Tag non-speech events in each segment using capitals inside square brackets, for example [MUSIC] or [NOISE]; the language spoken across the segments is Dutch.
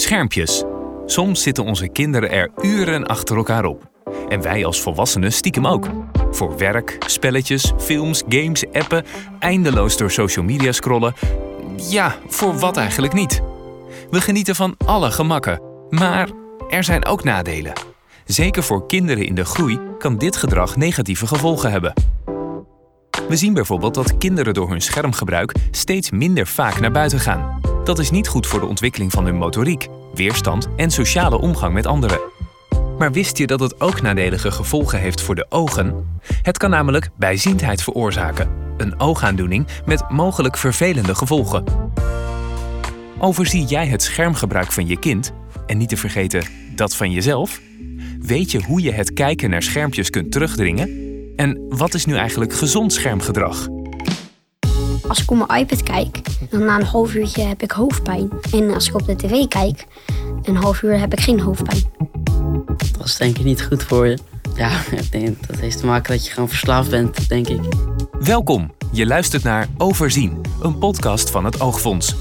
Schermpjes. Soms zitten onze kinderen er uren achter elkaar op. En wij als volwassenen stiekem ook. Voor werk, spelletjes, films, games, appen, eindeloos door social media scrollen. Ja, voor wat eigenlijk niet? We genieten van alle gemakken. Maar er zijn ook nadelen. Zeker voor kinderen in de groei kan dit gedrag negatieve gevolgen hebben. We zien bijvoorbeeld dat kinderen door hun schermgebruik steeds minder vaak naar buiten gaan. Dat is niet goed voor de ontwikkeling van hun motoriek, weerstand en sociale omgang met anderen. Maar wist je dat het ook nadelige gevolgen heeft voor de ogen? Het kan namelijk bijziendheid veroorzaken, een oogaandoening met mogelijk vervelende gevolgen. Overzie jij het schermgebruik van je kind en niet te vergeten dat van jezelf? Weet je hoe je het kijken naar schermpjes kunt terugdringen? En wat is nu eigenlijk gezond schermgedrag? Als ik op mijn iPad kijk, dan na een half uurtje heb ik hoofdpijn. En als ik op de tv kijk, een half uur heb ik geen hoofdpijn. Dat is denk ik niet goed voor je. Ja, ik denk, dat heeft te maken dat je gewoon verslaafd bent, denk ik. Welkom, je luistert naar Overzien, een podcast van het Oogfonds.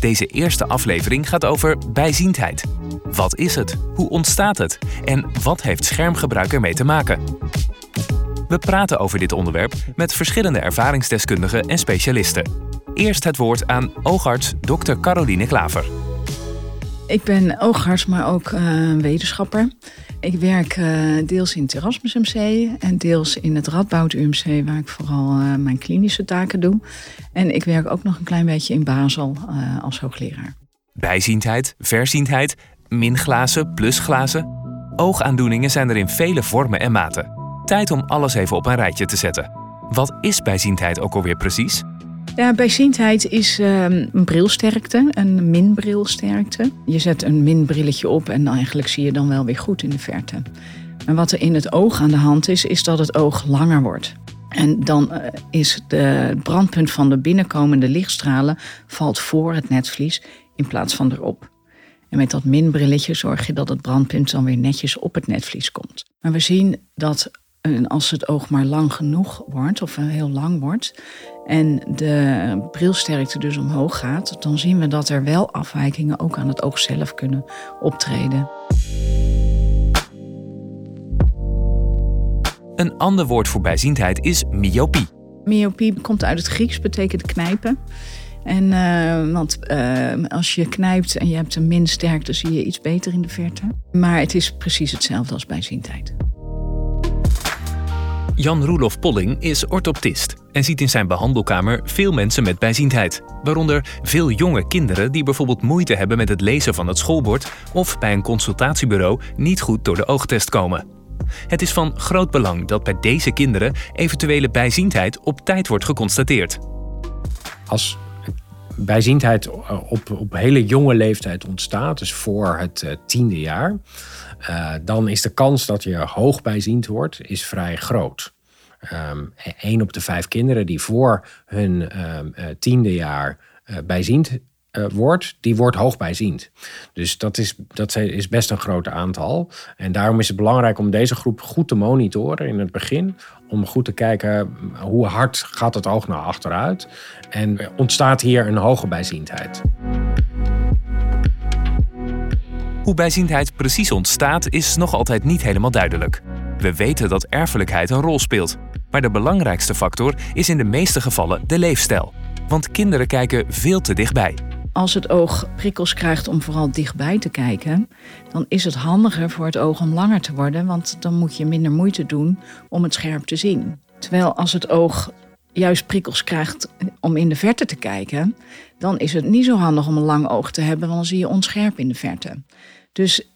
Deze eerste aflevering gaat over bijziendheid. Wat is het? Hoe ontstaat het? En wat heeft schermgebruik ermee te maken? We praten over dit onderwerp met verschillende ervaringsdeskundigen en specialisten. Eerst het woord aan oogarts Dr. Caroline Klaver. Ik ben oogarts, maar ook uh, wetenschapper. Ik werk uh, deels in het Erasmus MC en deels in het Radboud UMC, waar ik vooral uh, mijn klinische taken doe. En ik werk ook nog een klein beetje in Basel als hoogleraar. Bijziendheid, verziendheid, minglazen, plusglazen. Oogaandoeningen zijn er in vele vormen en maten. Tijd om alles even op een rijtje te zetten. Wat is bijziendheid ook alweer precies? Ja, bijziendheid is um, een brilsterkte, een minbrilsterkte. Je zet een minbrilletje op en eigenlijk zie je dan wel weer goed in de verte. Maar wat er in het oog aan de hand is, is dat het oog langer wordt. En dan uh, is de brandpunt van de binnenkomende lichtstralen valt voor het netvlies in plaats van erop. En met dat minbrilletje zorg je dat het brandpunt dan weer netjes op het netvlies komt. Maar we zien dat en als het oog maar lang genoeg wordt, of heel lang wordt, en de brilsterkte dus omhoog gaat, dan zien we dat er wel afwijkingen ook aan het oog zelf kunnen optreden. Een ander woord voor bijziendheid is myopie. Myopie komt uit het Grieks, betekent knijpen. En, uh, want uh, als je knijpt en je hebt een min sterkte, zie je iets beter in de verte. Maar het is precies hetzelfde als bijziendheid. Jan Roelof Polling is orthoptist en ziet in zijn behandelkamer veel mensen met bijziendheid. Waaronder veel jonge kinderen die bijvoorbeeld moeite hebben met het lezen van het schoolbord of bij een consultatiebureau niet goed door de oogtest komen. Het is van groot belang dat bij deze kinderen eventuele bijziendheid op tijd wordt geconstateerd. Als bijziendheid op, op hele jonge leeftijd ontstaat, dus voor het uh, tiende jaar, uh, dan is de kans dat je hoog bijziend wordt, is vrij groot. Um, een op de vijf kinderen die voor hun um, uh, tiende jaar uh, bijziend uh, wordt, die wordt hoogbijziend. Dus dat is, dat is best een groot aantal. En daarom is het belangrijk om deze groep goed te monitoren in het begin. Om goed te kijken hoe hard gaat het oog naar achteruit. En ontstaat hier een hoge bijziendheid. Hoe bijziendheid precies ontstaat is nog altijd niet helemaal duidelijk. We weten dat erfelijkheid een rol speelt. Maar de belangrijkste factor is in de meeste gevallen de leefstijl. Want kinderen kijken veel te dichtbij. Als het oog prikkels krijgt om vooral dichtbij te kijken, dan is het handiger voor het oog om langer te worden, want dan moet je minder moeite doen om het scherp te zien. Terwijl als het oog juist prikkels krijgt om in de verte te kijken, dan is het niet zo handig om een lang oog te hebben, want dan zie je onscherp in de verte. Dus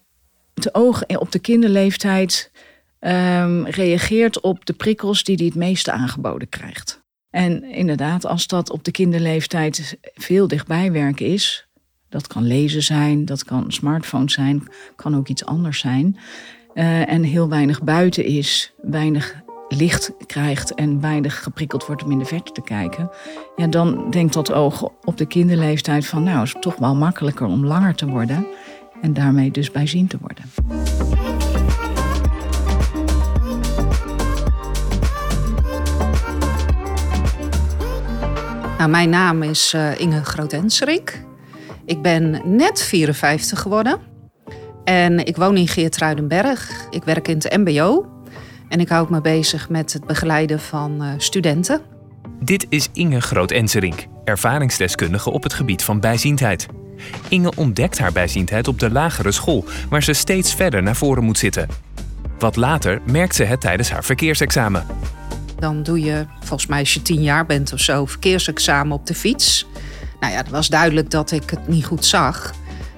het oog op de kinderleeftijd um, reageert op de prikkels die hij het meeste aangeboden krijgt. En inderdaad, als dat op de kinderleeftijd veel dichtbij werken is, dat kan lezen zijn, dat kan smartphone zijn, kan ook iets anders zijn. Uh, en heel weinig buiten is, weinig licht krijgt en weinig geprikkeld wordt om in de verte te kijken, ja, dan denkt dat oog op de kinderleeftijd van, nou, is het toch wel makkelijker om langer te worden en daarmee dus bijzien te worden. Nou, mijn naam is uh, Inge Groot-Enserik. Ik ben net 54 geworden. En ik woon in Geertruidenberg. Ik werk in het MBO. En ik houd me bezig met het begeleiden van uh, studenten. Dit is Inge Groot-Enserink, ervaringsdeskundige op het gebied van bijziendheid. Inge ontdekt haar bijziendheid op de lagere school, waar ze steeds verder naar voren moet zitten. Wat later merkt ze het tijdens haar verkeersexamen. Dan doe je, volgens mij als je tien jaar bent of zo, verkeersexamen op de fiets. Nou ja, het was duidelijk dat ik het niet goed zag.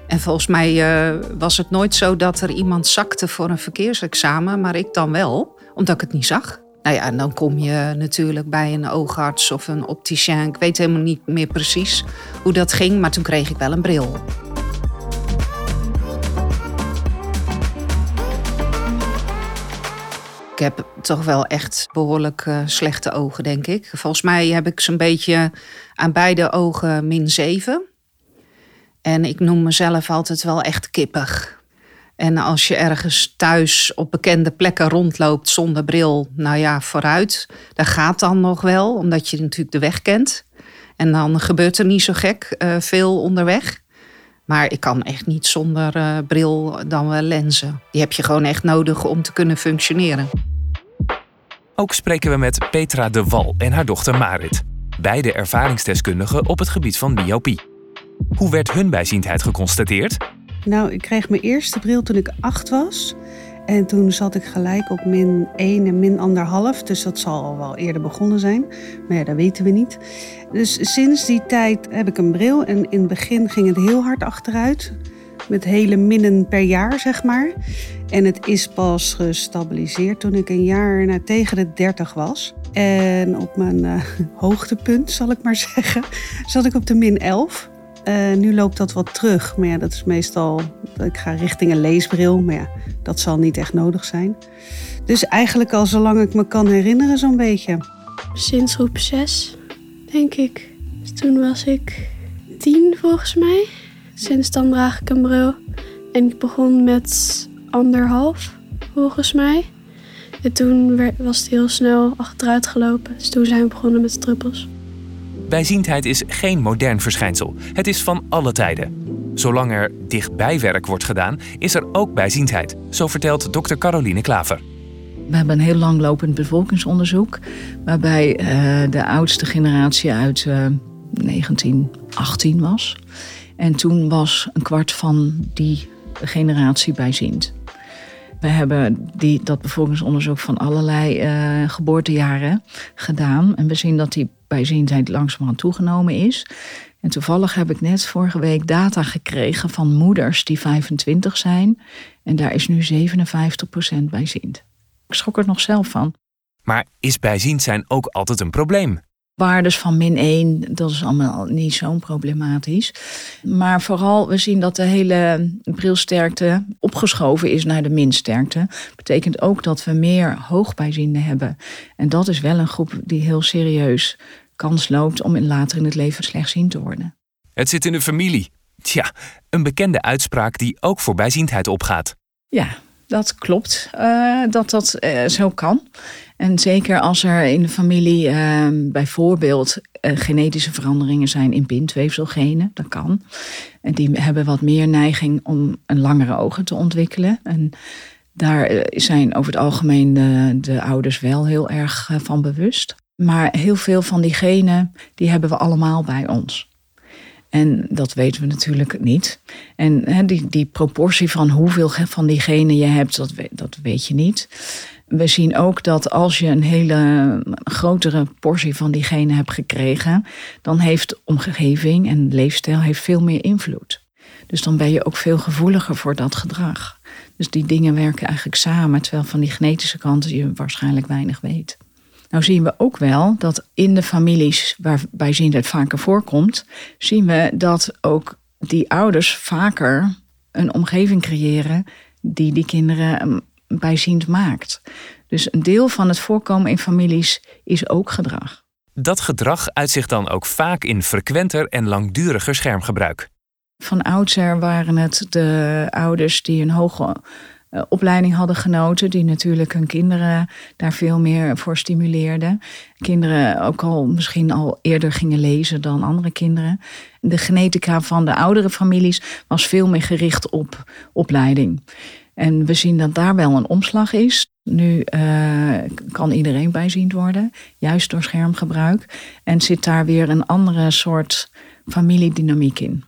En volgens mij uh, was het nooit zo dat er iemand zakte voor een verkeersexamen, maar ik dan wel, omdat ik het niet zag. Nou ja, en dan kom je natuurlijk bij een oogarts of een opticien. Ik weet helemaal niet meer precies hoe dat ging, maar toen kreeg ik wel een bril. Ik heb toch wel echt behoorlijk uh, slechte ogen, denk ik. Volgens mij heb ik zo'n beetje aan beide ogen min 7. En ik noem mezelf altijd wel echt kippig. En als je ergens thuis op bekende plekken rondloopt zonder bril, nou ja, vooruit. Dat gaat dan nog wel, omdat je natuurlijk de weg kent. En dan gebeurt er niet zo gek uh, veel onderweg. Maar ik kan echt niet zonder uh, bril dan wel lenzen. Die heb je gewoon echt nodig om te kunnen functioneren. Ook spreken we met Petra de Wal en haar dochter Marit. Beide ervaringsdeskundigen op het gebied van myopie. Hoe werd hun bijziendheid geconstateerd? Nou, ik kreeg mijn eerste bril toen ik acht was. En toen zat ik gelijk op min 1 en min anderhalf. Dus dat zal al wel eerder begonnen zijn. Maar ja, dat weten we niet. Dus sinds die tijd heb ik een bril. En in het begin ging het heel hard achteruit. Met hele minnen per jaar, zeg maar. En het is pas gestabiliseerd toen ik een jaar na tegen de 30 was. En op mijn uh, hoogtepunt, zal ik maar zeggen, zat ik op de min 11. Uh, nu loopt dat wat terug. Maar ja, dat is meestal. Ik ga richting een leesbril. Maar ja, dat zal niet echt nodig zijn. Dus eigenlijk al zolang ik me kan herinneren, zo'n beetje. Sinds groep 6, denk ik. Dus toen was ik tien volgens mij. Sinds dan draag ik een bril. En ik begon met anderhalf, volgens mij. En toen was het heel snel achteruit gelopen. Dus toen zijn we begonnen met druppels. Bijziendheid is geen modern verschijnsel. Het is van alle tijden. Zolang er dichtbijwerk wordt gedaan, is er ook bijziendheid. Zo vertelt dokter Caroline Klaver. We hebben een heel langlopend bevolkingsonderzoek. Waarbij uh, de oudste generatie uit uh, eh, 1918 was. En toen was een kwart van die generatie bijziend. We hebben die, dat bevolkingsonderzoek van allerlei uh, geboortejaren gedaan. En we zien dat die bijziendheid langzamerhand toegenomen is. En toevallig heb ik net vorige week data gekregen van moeders die 25 zijn. En daar is nu 57% bijziend. Ik schrok er nog zelf van. Maar is bijziend zijn ook altijd een probleem? Waardes van min 1, dat is allemaal niet zo problematisch. Maar vooral, we zien dat de hele brilsterkte opgeschoven is naar de minsterkte. Betekent ook dat we meer hoogbijzienden hebben. En dat is wel een groep die heel serieus kans loopt om later in het leven slechtziend te worden. Het zit in de familie. Tja, een bekende uitspraak die ook voor bijziendheid opgaat. Ja, dat klopt uh, dat dat uh, zo kan. En zeker als er in de familie uh, bijvoorbeeld genetische veranderingen zijn in bindweefselgenen, dat kan. En die hebben wat meer neiging om een langere ogen te ontwikkelen. En daar zijn over het algemeen de, de ouders wel heel erg van bewust. Maar heel veel van die genen, die hebben we allemaal bij ons. En dat weten we natuurlijk niet. En die, die proportie van hoeveel van die genen je hebt, dat, dat weet je niet. We zien ook dat als je een hele grotere portie van die genen hebt gekregen, dan heeft omgeving en leefstijl heeft veel meer invloed. Dus dan ben je ook veel gevoeliger voor dat gedrag. Dus die dingen werken eigenlijk samen, terwijl van die genetische kant je waarschijnlijk weinig weet. Nou zien we ook wel dat in de families waarbij het vaker voorkomt, zien we dat ook die ouders vaker een omgeving creëren die die kinderen ehm, bijziend maakt. Dus een deel van het voorkomen in families is ook gedrag. Dat gedrag uitzicht dan ook vaak in frequenter en langduriger schermgebruik. Van oudsher waren het de ouders die een hoge eh, opleiding hadden genoten, die natuurlijk hun kinderen daar veel meer voor stimuleerden. Kinderen ook al misschien al eerder gingen lezen dan andere kinderen. De genetica van de oudere families was veel meer gericht op opleiding. En we zien dat daar wel een omslag is. Nu uh, kan iedereen bijziend worden, juist door schermgebruik. En zit daar weer een andere soort familiedynamiek in.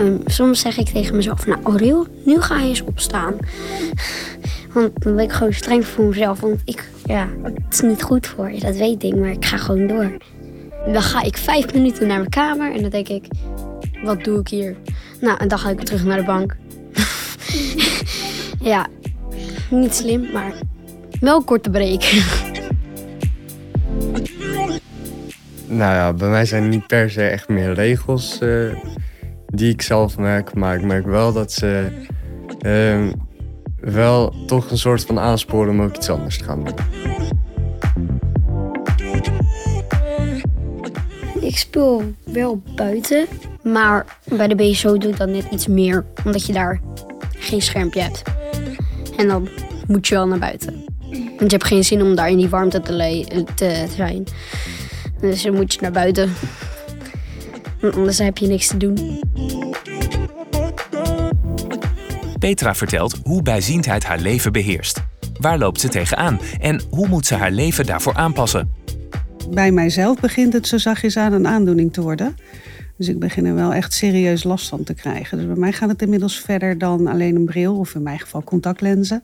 Um, soms zeg ik tegen mezelf, nou Aureel, nu ga je eens opstaan. Want dan ben ik gewoon streng voor mezelf. Want ik, ja, het is niet goed voor je, dat weet ik, maar ik ga gewoon door. Dan ga ik vijf minuten naar mijn kamer en dan denk ik, wat doe ik hier? Nou, en dan ga ik terug naar de bank. [LAUGHS] ja, niet slim, maar wel korte break. nou ja, bij mij zijn niet per se echt meer regels uh, die ik zelf merk. Maar ik merk wel dat ze uh, wel toch een soort van aansporen om ook iets anders te gaan doen. Ik speel wel buiten, maar bij de BSO doe ik dat net iets meer, omdat je daar geen schermpje hebt. En dan moet je wel naar buiten. Want je hebt geen zin om daar in die warmte te, te zijn. Dus dan moet je naar buiten. Anders heb je niks te doen. Petra vertelt hoe bijziendheid haar leven beheerst. Waar loopt ze tegenaan en hoe moet ze haar leven daarvoor aanpassen? Bij mijzelf begint het zo zachtjes aan een aandoening te worden. Dus ik begin er wel echt serieus last van te krijgen. Dus bij mij gaat het inmiddels verder dan alleen een bril, of in mijn geval contactlenzen.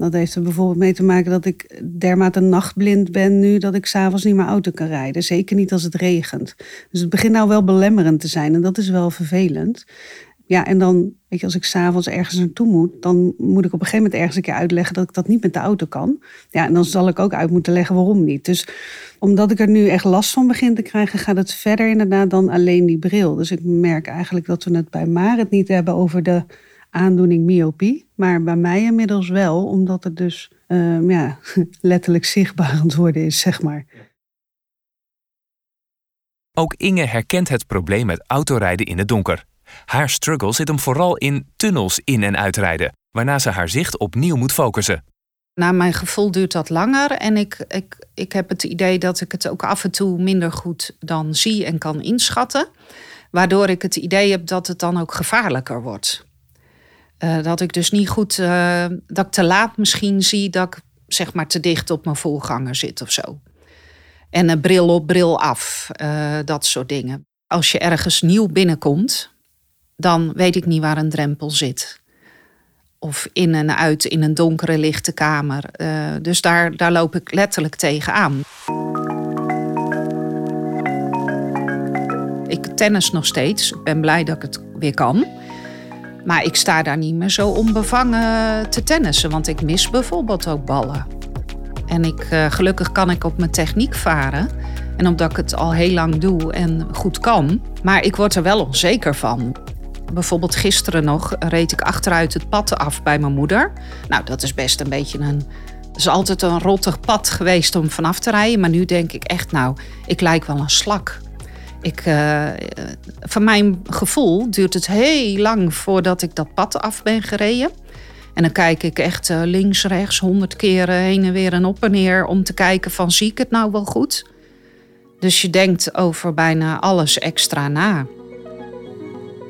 Dat heeft er bijvoorbeeld mee te maken dat ik dermate nachtblind ben nu dat ik s'avonds niet meer auto kan rijden. Zeker niet als het regent. Dus het begint nou wel belemmerend te zijn en dat is wel vervelend. Ja, en dan, weet je, als ik s'avonds ergens naartoe moet, dan moet ik op een gegeven moment ergens een keer uitleggen dat ik dat niet met de auto kan. Ja, en dan zal ik ook uit moeten leggen waarom niet. Dus omdat ik er nu echt last van begin te krijgen, gaat het verder inderdaad dan alleen die bril. Dus ik merk eigenlijk dat we het bij Marit niet hebben over de aandoening myopie. Maar bij mij inmiddels wel, omdat het dus um, ja, [LAUGHS] letterlijk zichtbaar aan het worden is, zeg maar. Ook Inge herkent het probleem met autorijden in het donker. Haar struggle zit hem vooral in tunnels in- en uitrijden, waarna ze haar zicht opnieuw moet focussen. Naar mijn gevoel duurt dat langer en ik, ik, ik heb het idee dat ik het ook af en toe minder goed dan zie en kan inschatten. Waardoor ik het idee heb dat het dan ook gevaarlijker wordt. Uh, dat ik dus niet goed, uh, dat ik te laat misschien zie dat ik zeg maar te dicht op mijn voorganger zit of zo. En een bril op, bril af, uh, dat soort dingen. Als je ergens nieuw binnenkomt, dan weet ik niet waar een drempel zit. Of in en uit in een donkere lichte kamer. dus daar, daar loop ik letterlijk tegenaan. Ik tennis nog steeds. Ik ben blij dat ik het weer kan. Maar ik sta daar niet meer zo onbevangen te tennissen, want ik mis bijvoorbeeld ook ballen. En ik, uh, gelukkig kan ik op mijn techniek varen. En omdat ik het al heel lang doe en goed kan. Maar ik word er wel onzeker van. Bijvoorbeeld gisteren nog reed ik achteruit het pad af bij mijn moeder. Nou, dat is best een beetje een. Het is altijd een rottig pad geweest om vanaf te rijden. Maar nu denk ik echt, nou, ik lijk wel een slak. Ik, uh, van mijn gevoel duurt het heel lang voordat ik dat pad af ben gereden. En dan kijk ik echt uh, links, rechts, honderd keren heen en weer en op en neer om te kijken van zie ik het nou wel goed? Dus je denkt over bijna alles extra na.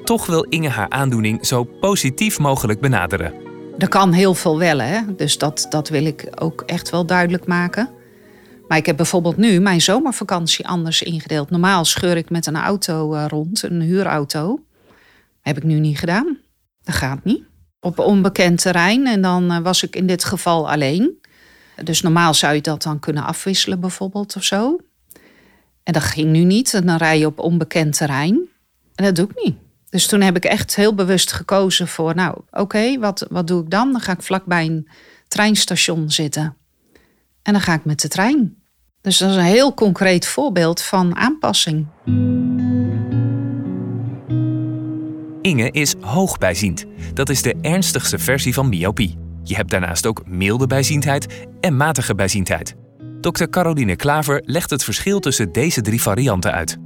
Toch wil Inge haar aandoening zo positief mogelijk benaderen. Er kan heel veel wel, hè? dus dat, dat wil ik ook echt wel duidelijk maken. Maar ik heb bijvoorbeeld nu mijn zomervakantie anders ingedeeld. Normaal scheur ik met een auto uh, rond, een huurauto. Heb ik nu niet gedaan. Dat gaat niet. Op onbekend terrein en dan uh, was ik in dit geval alleen. Dus normaal zou je dat dan kunnen afwisselen bijvoorbeeld of zo. En dat ging nu niet. En dan rij je op onbekend terrein. En dat doe ik niet. Dus toen heb ik echt heel bewust gekozen voor, nou oké, wat, wat doe ik dan? Dan ga ik vlakbij een treinstation zitten. En dan ga ik met de trein. Dus dat is een heel concreet voorbeeld van aanpassing. Inge is hoogbijziend. Dat is de ernstigste versie van myopie. Je hebt daarnaast ook milde bijziendheid en matige bijziendheid. Dr. Caroline Klaver legt het verschil tussen deze drie varianten uit.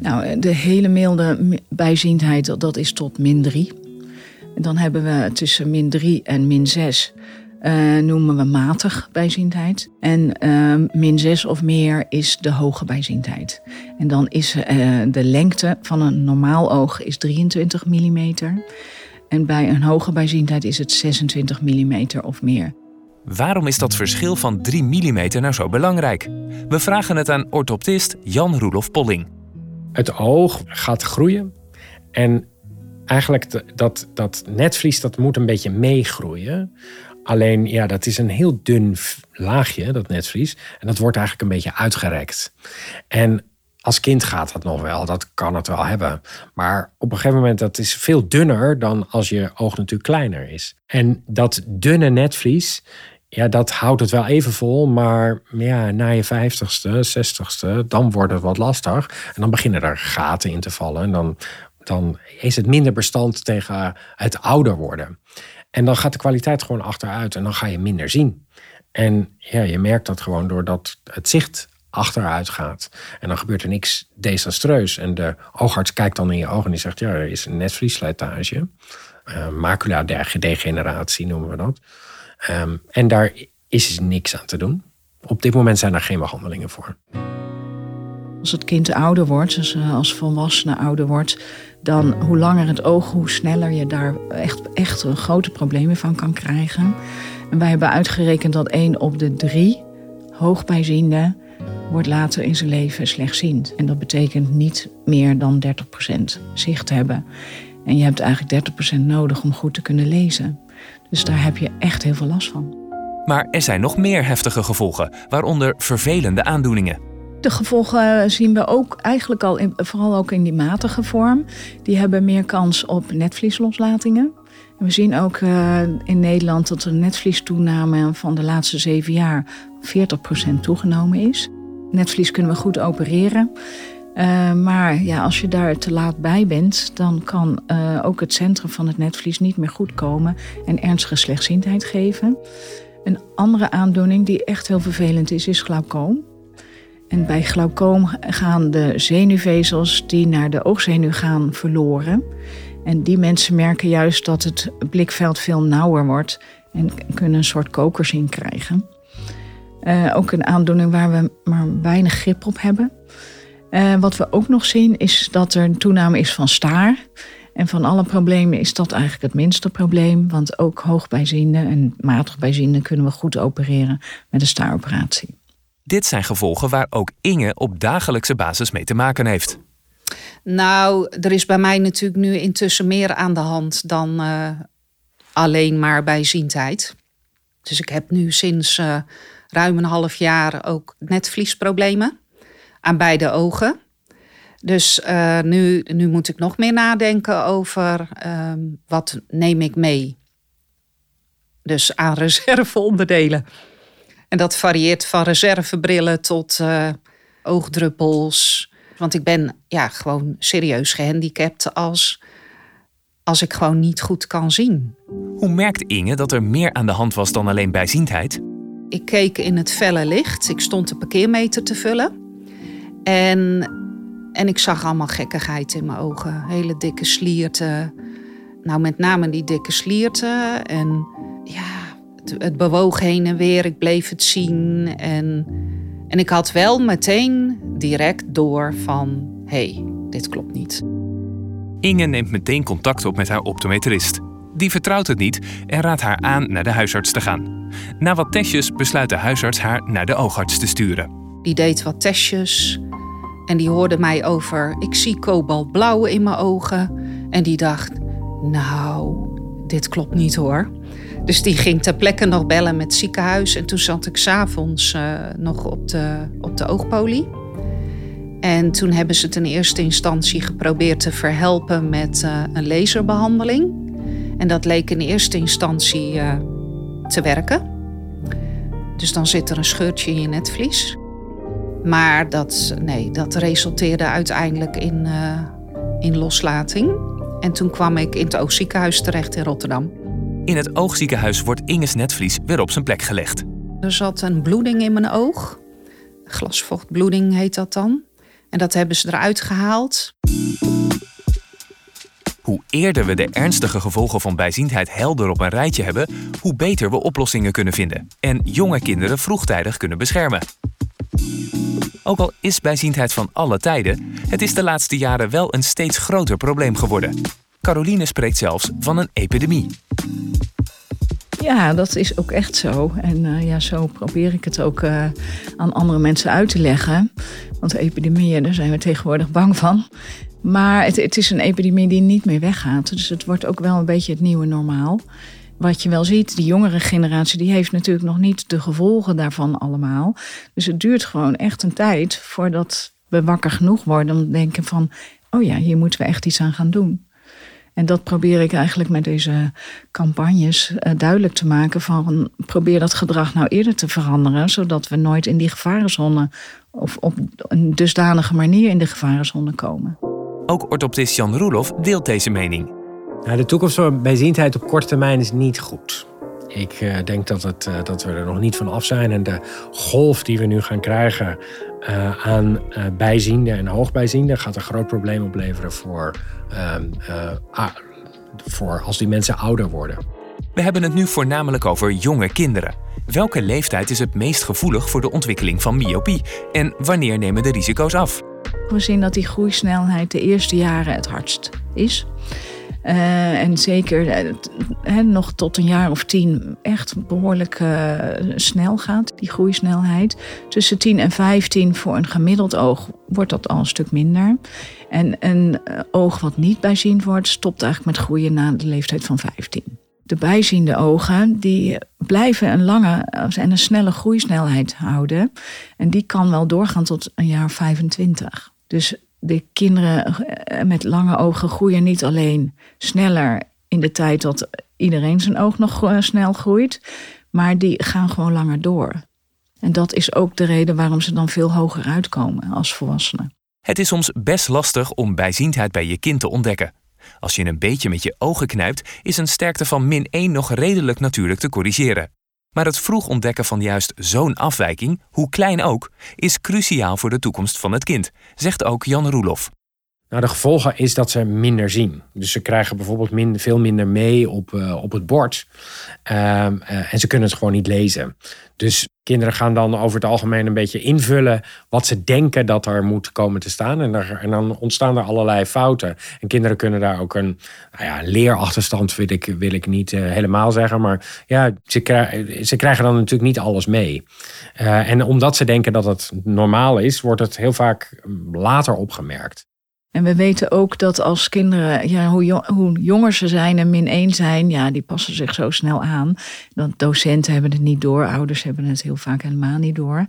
Nou, de hele milde mi- bijziendheid, dat- dat is tot min 3. En dan hebben we tussen min 3 en min 6 eh, noemen we matig bijziendheid. En eh, min 6 of meer is de hoge bijziendheid. En dan is eh, de lengte van een normaal oog is 23 mm. En bij een hoge bijziendheid is het 26 mm of meer. Waarom is dat verschil van 3 mm nou zo belangrijk? We vragen het aan orthoptist Jan Roelof Polling. Het oog gaat groeien. En eigenlijk de- dat, dat netvlies dat moet een beetje meegroeien. Alleen ja, dat is een heel dun laagje, dat netvlies. En dat wordt eigenlijk een beetje uitgerekt. En als kind gaat dat nog wel, dat kan het wel hebben. Maar op een gegeven moment, dat is veel dunner dan als je oog natuurlijk kleiner is. En dat dunne netvlies, ja, dat houdt het wel even vol. Maar ja, na je vijftigste, zestigste, dan wordt het wat lastig. En dan beginnen er gaten in te vallen. En dan, dan is het minder bestand tegen het ouder worden. En dan gaat de kwaliteit gewoon achteruit en dan ga je minder zien. En ja, je merkt dat gewoon doordat het zicht achteruit gaat. En dan gebeurt er niks desastreus. En de oogarts kijkt dan in je ogen en die zegt... ja, er is een netvliesslijtage. Uh, macula-degeneratie noemen we dat. Um, en daar is niks aan te doen. Op dit moment zijn er geen behandelingen voor. Als het kind ouder wordt, dus als volwassene ouder wordt, dan hoe langer het oog, hoe sneller je daar echt, echt grote problemen van kan krijgen. En wij hebben uitgerekend dat 1 op de 3 hoogbijzienden wordt later in zijn leven slechtziend. En dat betekent niet meer dan 30% zicht hebben. En je hebt eigenlijk 30% nodig om goed te kunnen lezen. Dus daar heb je echt heel veel last van. Maar er zijn nog meer heftige gevolgen, waaronder vervelende aandoeningen. De gevolgen zien we ook eigenlijk al, vooral ook in die matige vorm. Die hebben meer kans op netvlieslosslatingen. En we zien ook uh, in Nederland dat de netvliestoename van de laatste zeven jaar 40% toegenomen is. Netvlies kunnen we goed opereren. Uh, maar ja, als je daar te laat bij bent, dan kan uh, ook het centrum van het netvlies niet meer goed komen en ernstige slechtziendheid geven. Een andere aandoening die echt heel vervelend is, is glaucoom. En bij glaucoom gaan de zenuwvezels die naar de oogzenuw gaan verloren. En die mensen merken juist dat het blikveld veel nauwer wordt en kunnen een soort kokerzien krijgen. Uh, ook een aandoening waar we maar weinig grip op hebben. Uh, wat we ook nog zien is dat er een toename is van staar. En van alle problemen is dat eigenlijk het minste probleem. Want ook hoogbijziende en matig bijziende kunnen we goed opereren met een staaroperatie. Dit zijn gevolgen waar ook Inge op dagelijkse basis mee te maken heeft. Nou, er is bij mij natuurlijk nu intussen meer aan de hand dan uh, alleen maar bijziendheid. Dus ik heb nu sinds uh, ruim een half jaar ook netvliesproblemen aan beide ogen. Dus uh, nu, nu moet ik nog meer nadenken over um, wat neem ik mee. Dus aan [LAUGHS] reserveonderdelen. En dat varieert van reservebrillen tot uh, oogdruppels. Want ik ben ja, gewoon serieus gehandicapt als, als ik gewoon niet goed kan zien. Hoe merkt Inge dat er meer aan de hand was dan alleen bijziendheid? Ik keek in het felle licht. Ik stond de parkeermeter te vullen. En, en ik zag allemaal gekkigheid in mijn ogen. Hele dikke slierten. Nou, met name die dikke slierten. En ja, het, het bewoog heen en weer. Ik bleef het zien. En, en ik had wel meteen direct door van... hé, hey, dit klopt niet. Inge neemt meteen contact op met haar optometrist. Die vertrouwt het niet en raadt haar aan naar de huisarts te gaan. Na wat testjes besluit de huisarts haar naar de oogarts te sturen. Die deed wat testjes en die hoorde mij over... ik zie kobaltblauw in mijn ogen. En die dacht, nou, dit klopt niet hoor. Dus die ging ter plekke nog bellen met het ziekenhuis. En toen zat ik s'avonds uh, nog op de, op de oogpolie. En toen hebben ze het in eerste instantie geprobeerd te verhelpen met uh, een laserbehandeling. En dat leek in eerste instantie uh, te werken. Dus dan zit er een scheurtje in je netvlies. Maar dat, nee, dat resulteerde uiteindelijk in, in loslating. En toen kwam ik in het oogziekenhuis terecht in Rotterdam. In het oogziekenhuis wordt Inges netvlies weer op zijn plek gelegd. Er zat een bloeding in mijn oog. Glasvochtbloeding heet dat dan. En dat hebben ze eruit gehaald. Hoe eerder we de ernstige gevolgen van bijziendheid helder op een rijtje hebben, hoe beter we oplossingen kunnen vinden en jonge kinderen vroegtijdig kunnen beschermen. Ook al is bijziendheid van alle tijden, het is de laatste jaren wel een steeds groter probleem geworden. Caroline spreekt zelfs van een epidemie. Ja, dat is ook echt zo. En uh, ja, zo probeer ik het ook uh, aan andere mensen uit te leggen. Want epidemieën, daar zijn we tegenwoordig bang van. Maar het, het, is een epidemie die niet meer weggaat. Dus het wordt ook wel een beetje het nieuwe normaal. Wat je wel ziet, die jongere generatie, die heeft natuurlijk nog niet de gevolgen daarvan allemaal. Dus het duurt gewoon echt een tijd voordat we wakker genoeg worden om te denken van, oh ja, hier moeten we echt iets aan gaan doen. En dat probeer ik eigenlijk met deze campagnes uh, duidelijk te maken van probeer dat gedrag nou eerder te veranderen, zodat we nooit in die gevarenzone of op een dusdanige manier in de gevarenzone komen. Ook orthoptist Jan Roelof deelt deze mening. Nou, de toekomst van bijziendheid op korte termijn is niet goed. Ik uh, denk dat, het, uh, dat we er nog niet van af zijn. En de golf die we nu gaan krijgen uh, aan bijziende en hoogbijziende gaat een groot probleem opleveren voor, ehm, voor als die mensen ouder worden. We hebben het nu voornamelijk over jonge kinderen. Welke leeftijd is het meest gevoelig voor de ontwikkeling van myopie? En wanneer nemen de risico's af? We zien dat die groeisnelheid de eerste jaren het hardst is. Uh, en zeker uh, nog tot een jaar of tien echt behoorlijk uh, snel gaat, die groeisnelheid. Tussen 10 en 15 voor een gemiddeld oog wordt dat al een stuk minder. En een oog wat niet bijziend wordt, stopt eigenlijk met groeien na de leeftijd van 15. De bijziende ogen die blijven een lange en een snelle groeisnelheid houden. En die kan wel doorgaan tot een jaar 25. Dus de kinderen met lange ogen groeien niet alleen sneller in de tijd dat iedereen zijn oog nog snel groeit, maar die gaan gewoon langer door. En dat is ook de reden waarom ze dan veel hoger uitkomen als volwassenen. Het is soms best lastig om bijziendheid bij je kind te ontdekken. Als je een beetje met je ogen knijpt, is een sterkte van min 1 nog redelijk natuurlijk te corrigeren. Maar het vroeg ontdekken van juist zo'n afwijking, hoe klein ook, is cruciaal voor de toekomst van het kind, zegt ook Jan Roelof. Nou, de gevolgen is dat ze minder zien. Dus ze krijgen bijvoorbeeld veel minder mee op, uh, op het bord. Um, uh, en ze kunnen het gewoon niet lezen. Dus kinderen gaan dan over het algemeen een beetje invullen wat ze denken dat er moet komen te staan. En, en dan ontstaan er allerlei fouten. En kinderen kunnen daar ook een nou leerachterstand, wil ik, wil ik niet uh, helemaal zeggen. Maar ja, ze, ze krijgen dan natuurlijk niet alles mee. en omdat ze denken dat het normaal is, wordt het heel vaak later opgemerkt. En we weten ook dat als kinderen, ja, hoe, hoe jonger ze zijn en min 1 zijn, ja, die passen zich zo snel aan. Dat docenten hebben het niet door, ouders hebben het heel vaak helemaal niet door.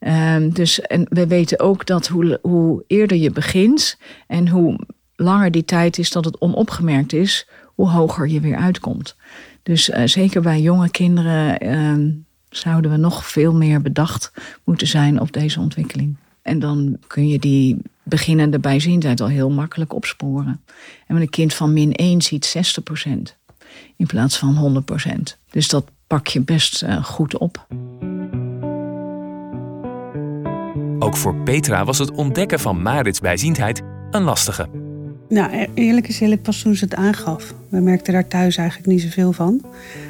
Um, dus en we weten ook dat hoe, hoe eerder je begint en hoe langer die tijd is dat het onopgemerkt is, hoe hoger je weer uitkomt. Dus uh, zeker bij jonge kinderen uh, zouden we nog veel meer bedacht moeten zijn op deze ontwikkeling. En dan kun je die beginnende bijziendheid al heel makkelijk opsporen. En met een kind van min 1 ziet 60% in plaats van 100%. Dus dat pak je best uh, goed op. Ook voor Petra was het ontdekken van Marits bijziendheid een lastige. Nou, e- eerlijk is eerlijk, pas toen ze het aangaf. We merkten daar thuis eigenlijk niet zoveel van.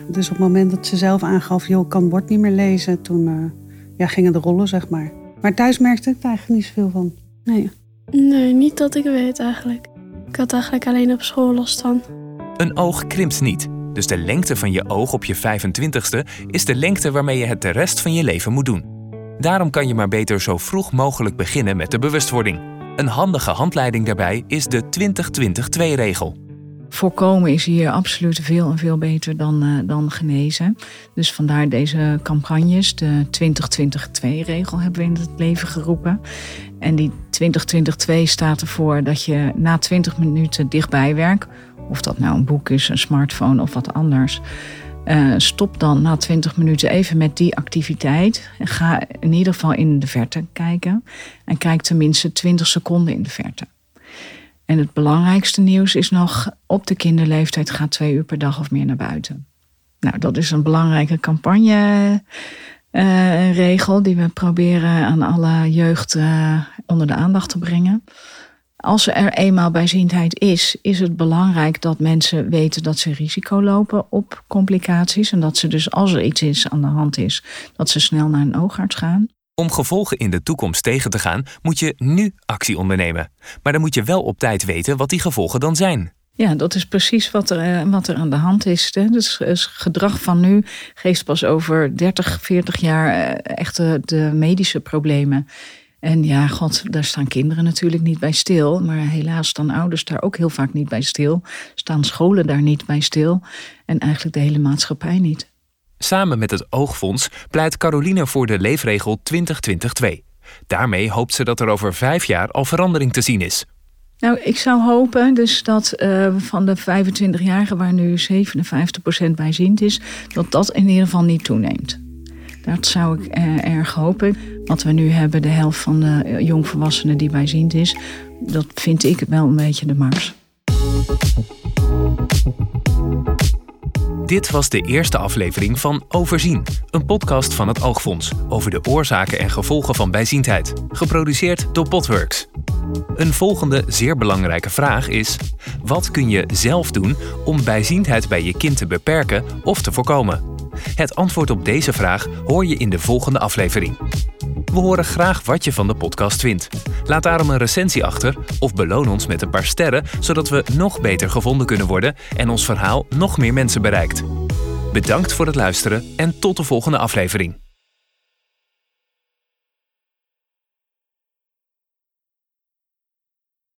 Dus op het moment dat ze zelf aangaf, joh, ik kan het bord niet meer lezen, toen uh, ja, gingen de rollen, zeg maar. Maar thuis merkte ik er eigenlijk niet zoveel van. Nee. Nee, niet dat ik weet eigenlijk. Ik had eigenlijk alleen op school last van. Een oog krimpt niet. Dus de lengte van je oog op je 25ste is de lengte waarmee je het de rest van je leven moet doen. Daarom kan je maar beter zo vroeg mogelijk beginnen met de bewustwording. Een handige handleiding daarbij is de 20-20-2-regel. Voorkomen is hier absoluut veel en veel beter dan, uh, dan genezen. Dus vandaar deze campagnes. De 20-20-2-regel hebben we in het leven geroepen. En die 20-20-2 staat ervoor dat je na 20 minuten dichtbij werkt. Of dat nou een boek is, een smartphone of wat anders. Uh, stop dan na 20 minuten even met die activiteit. Ga in ieder geval in de verte kijken. En kijk tenminste 20 seconden in de verte. En het belangrijkste nieuws is nog: op de kinderleeftijd gaat twee uur per dag of meer naar buiten. Nou, dat is een belangrijke campagne Eh, regel die we proberen aan alle jeugd eh, onder de aandacht te brengen. Als er eenmaal bijziendheid is, is het belangrijk dat mensen weten dat ze risico lopen op complicaties. En dat ze dus als er iets is aan de hand is, dat ze snel naar een oogarts gaan. Om gevolgen in de toekomst tegen te gaan, moet je nu actie ondernemen. Maar dan moet je wel op tijd weten wat die gevolgen dan zijn. Ja, dat is precies wat er, eh, wat er aan de hand is. Dus het gedrag van nu geeft pas over 30, 40 jaar eh, echt de medische problemen. En ja, god, daar staan kinderen natuurlijk niet bij stil. Maar helaas staan ouders daar ook heel vaak niet bij stil. Staan scholen daar niet bij stil. En eigenlijk de hele maatschappij niet. Samen met het Oogfonds pleit Caroline voor de leefregel 2022. Daarmee hoopt ze dat er over vijf jaar al verandering te zien is. Nou, ik zou hopen dus dat uh, van de 25-jarigen waar nu 57% bijziend is, dat dat in ieder geval niet toeneemt. Dat zou ik uh, erg hopen. Wat we nu hebben, de helft van de jongvolwassenen die bijziend is, dat vind ik wel een beetje de mars. Dit was de eerste aflevering van Overzien, een podcast van het Oogfonds over de oorzaken en gevolgen van bijziendheid, geproduceerd door Potworks. Een volgende zeer belangrijke vraag is: wat kun je zelf doen om bijziendheid bij je kind te beperken of te voorkomen? Het antwoord op deze vraag hoor je in de volgende aflevering. We horen graag wat je van de podcast vindt. Laat daarom een recensie achter of beloon ons met een paar sterren, zodat we nog beter gevonden kunnen worden en ons verhaal nog meer mensen bereikt. Bedankt voor het luisteren en tot de volgende aflevering.